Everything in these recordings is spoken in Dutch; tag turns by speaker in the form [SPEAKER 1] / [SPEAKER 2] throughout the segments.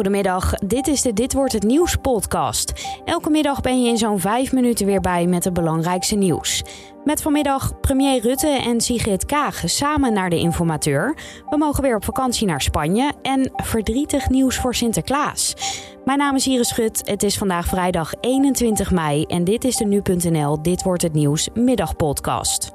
[SPEAKER 1] Goedemiddag, dit is de Dit wordt het nieuws podcast. Elke middag ben je in zo'n vijf minuten weer bij met het belangrijkste nieuws. Met vanmiddag premier Rutte en Sigrid Kaag samen naar de informateur. We mogen weer op vakantie naar Spanje en verdrietig nieuws voor Sinterklaas. Mijn naam is Iris Schut. Het is vandaag vrijdag 21 mei en dit is de nu.nl Dit wordt het nieuws middagpodcast.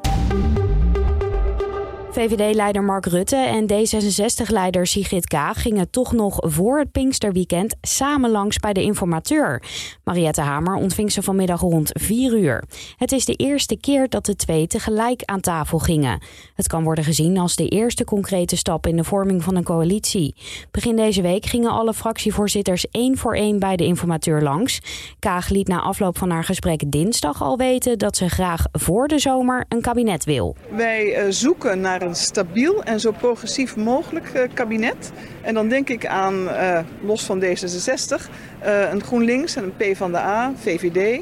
[SPEAKER 1] VVD-leider Mark Rutte en D66-leider Sigrid Kaag gingen toch nog voor het Pinksterweekend samen langs bij de informateur. Mariette Hamer ontving ze vanmiddag rond 4 uur. Het is de eerste keer dat de twee tegelijk aan tafel gingen. Het kan worden gezien als de eerste concrete stap in de vorming van een coalitie. Begin deze week gingen alle fractievoorzitters één voor één bij de informateur langs. Kaag liet na afloop van haar gesprek dinsdag al weten dat ze graag voor de zomer een kabinet wil.
[SPEAKER 2] Wij eh, zoeken naar een stabiel en zo progressief mogelijk eh, kabinet. En dan denk ik aan, uh, los van D66, uh, een GroenLinks en een P van de A, VVD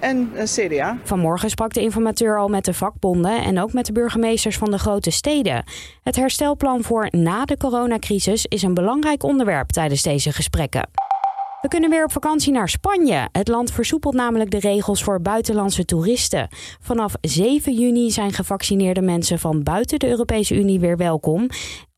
[SPEAKER 2] en een CDA.
[SPEAKER 1] Vanmorgen sprak de informateur al met de vakbonden en ook met de burgemeesters van de grote steden. Het herstelplan voor na de coronacrisis is een belangrijk onderwerp tijdens deze gesprekken. We kunnen weer op vakantie naar Spanje. Het land versoepelt namelijk de regels voor buitenlandse toeristen. Vanaf 7 juni zijn gevaccineerde mensen van buiten de Europese Unie weer welkom.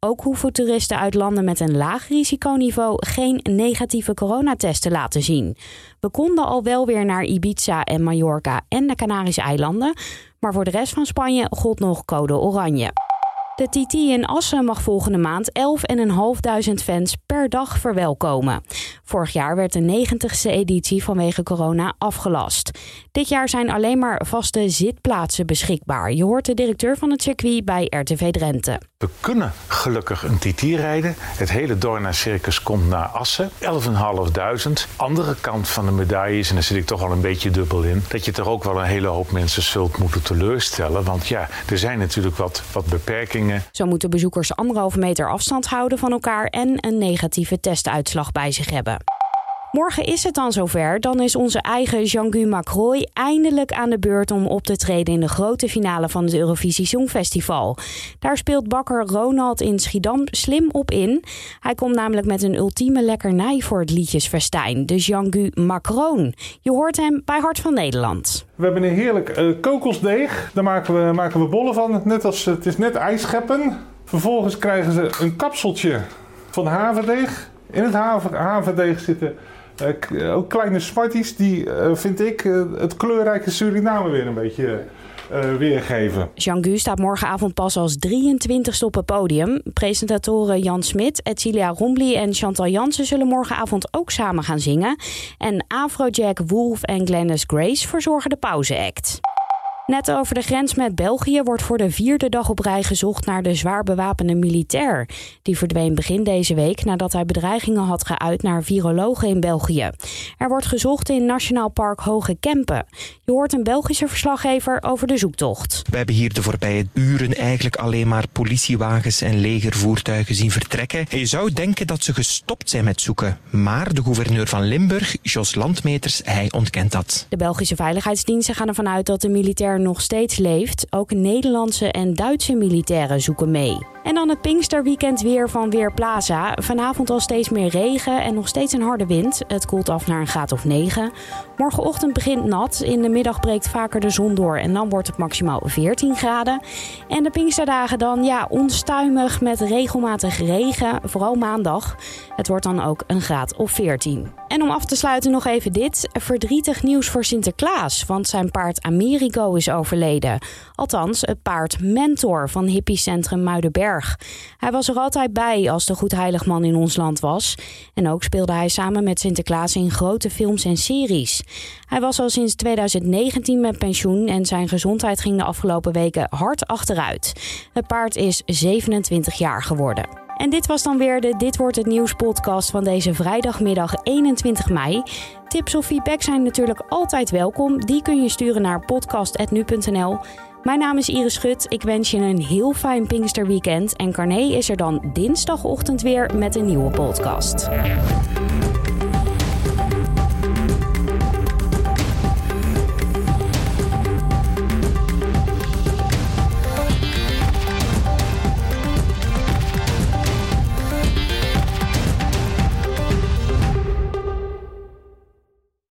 [SPEAKER 1] Ook hoeven toeristen uit landen met een laag risiconiveau geen negatieve coronatest te laten zien. We konden al wel weer naar Ibiza en Mallorca en de Canarische eilanden, maar voor de rest van Spanje gold nog code oranje. De TT in Assen mag volgende maand 11.500 fans per dag verwelkomen. Vorig jaar werd de 90ste editie vanwege corona afgelast. Dit jaar zijn alleen maar vaste zitplaatsen beschikbaar. Je hoort de directeur van het circuit bij RTV Drenthe.
[SPEAKER 3] We kunnen gelukkig een TT rijden. Het hele Dorna Circus komt naar Assen. 11.500. Andere kant van de medaille is, en daar zit ik toch al een beetje dubbel in, dat je toch ook wel een hele hoop mensen zult moeten teleurstellen. Want ja, er zijn natuurlijk wat, wat beperkingen.
[SPEAKER 1] Zo moeten bezoekers anderhalve meter afstand houden van elkaar en een negatieve testuitslag bij zich hebben. Morgen is het dan zover. Dan is onze eigen Jean-Guy Macroy eindelijk aan de beurt om op te treden in de grote finale van het Eurovisie Songfestival. Daar speelt bakker Ronald in Schiedam slim op in. Hij komt namelijk met een ultieme lekkernij voor het liedjesfestijn, de Jean-Guy Macron. Je hoort hem bij Hart van Nederland.
[SPEAKER 4] We hebben een heerlijk uh, kokosdeeg. Daar maken we, maken we bollen van. Net als, het is net ijscheppen. Vervolgens krijgen ze een kapseltje van haverdeeg. In het haverdeeg zitten ook kleine smarties die, uh, vind ik, het kleurrijke Suriname weer een beetje weergeven.
[SPEAKER 1] Jean-Gu staat morgenavond pas als 23ste op het podium. Presentatoren Jan Smit, Edcilia Rombly en Chantal Jansen zullen morgenavond ook samen gaan zingen. En Afrojack, Wolf en Glennis Grace verzorgen de pauzeact. Net over de grens met België wordt voor de vierde dag op rij gezocht naar de zwaar bewapende militair. Die verdween begin deze week nadat hij bedreigingen had geuit naar virologen in België. Er wordt gezocht in Nationaal Park Hoge Kempen. Je hoort een Belgische verslaggever over de zoektocht.
[SPEAKER 5] We hebben hier de voorbije uren eigenlijk alleen maar politiewagens en legervoertuigen zien vertrekken. En je zou denken dat ze gestopt zijn met zoeken. Maar de gouverneur van Limburg, Jos Landmeters, hij ontkent dat.
[SPEAKER 1] De Belgische veiligheidsdiensten gaan ervan uit dat de militair nog steeds leeft. Ook Nederlandse en Duitse militairen zoeken mee. En dan het Pinksterweekend weer van Weerplaza. Vanavond al steeds meer regen en nog steeds een harde wind. Het koelt af naar een graad of 9. Morgenochtend begint nat. In de middag breekt vaker de zon door en dan wordt het maximaal 14 graden. En de Pinksterdagen dan ja, onstuimig met regelmatig regen, vooral maandag. Het wordt dan ook een graad of 14. En om af te sluiten nog even dit. Verdrietig nieuws voor Sinterklaas, want zijn paard Amerigo is overleden. Althans, het paard Mentor van hippiecentrum Muidenberg. Hij was er altijd bij als de goedheiligman in ons land was. En ook speelde hij samen met Sinterklaas in grote films en series. Hij was al sinds 2019 met pensioen en zijn gezondheid ging de afgelopen weken hard achteruit. Het paard is 27 jaar geworden. En dit was dan weer de Dit wordt het nieuws podcast van deze vrijdagmiddag 21 mei. Tips of feedback zijn natuurlijk altijd welkom. Die kun je sturen naar podcast.nu.nl. Mijn naam is Iris Schut. Ik wens je een heel fijn Pinksterweekend. En Carné is er dan dinsdagochtend weer met een nieuwe podcast.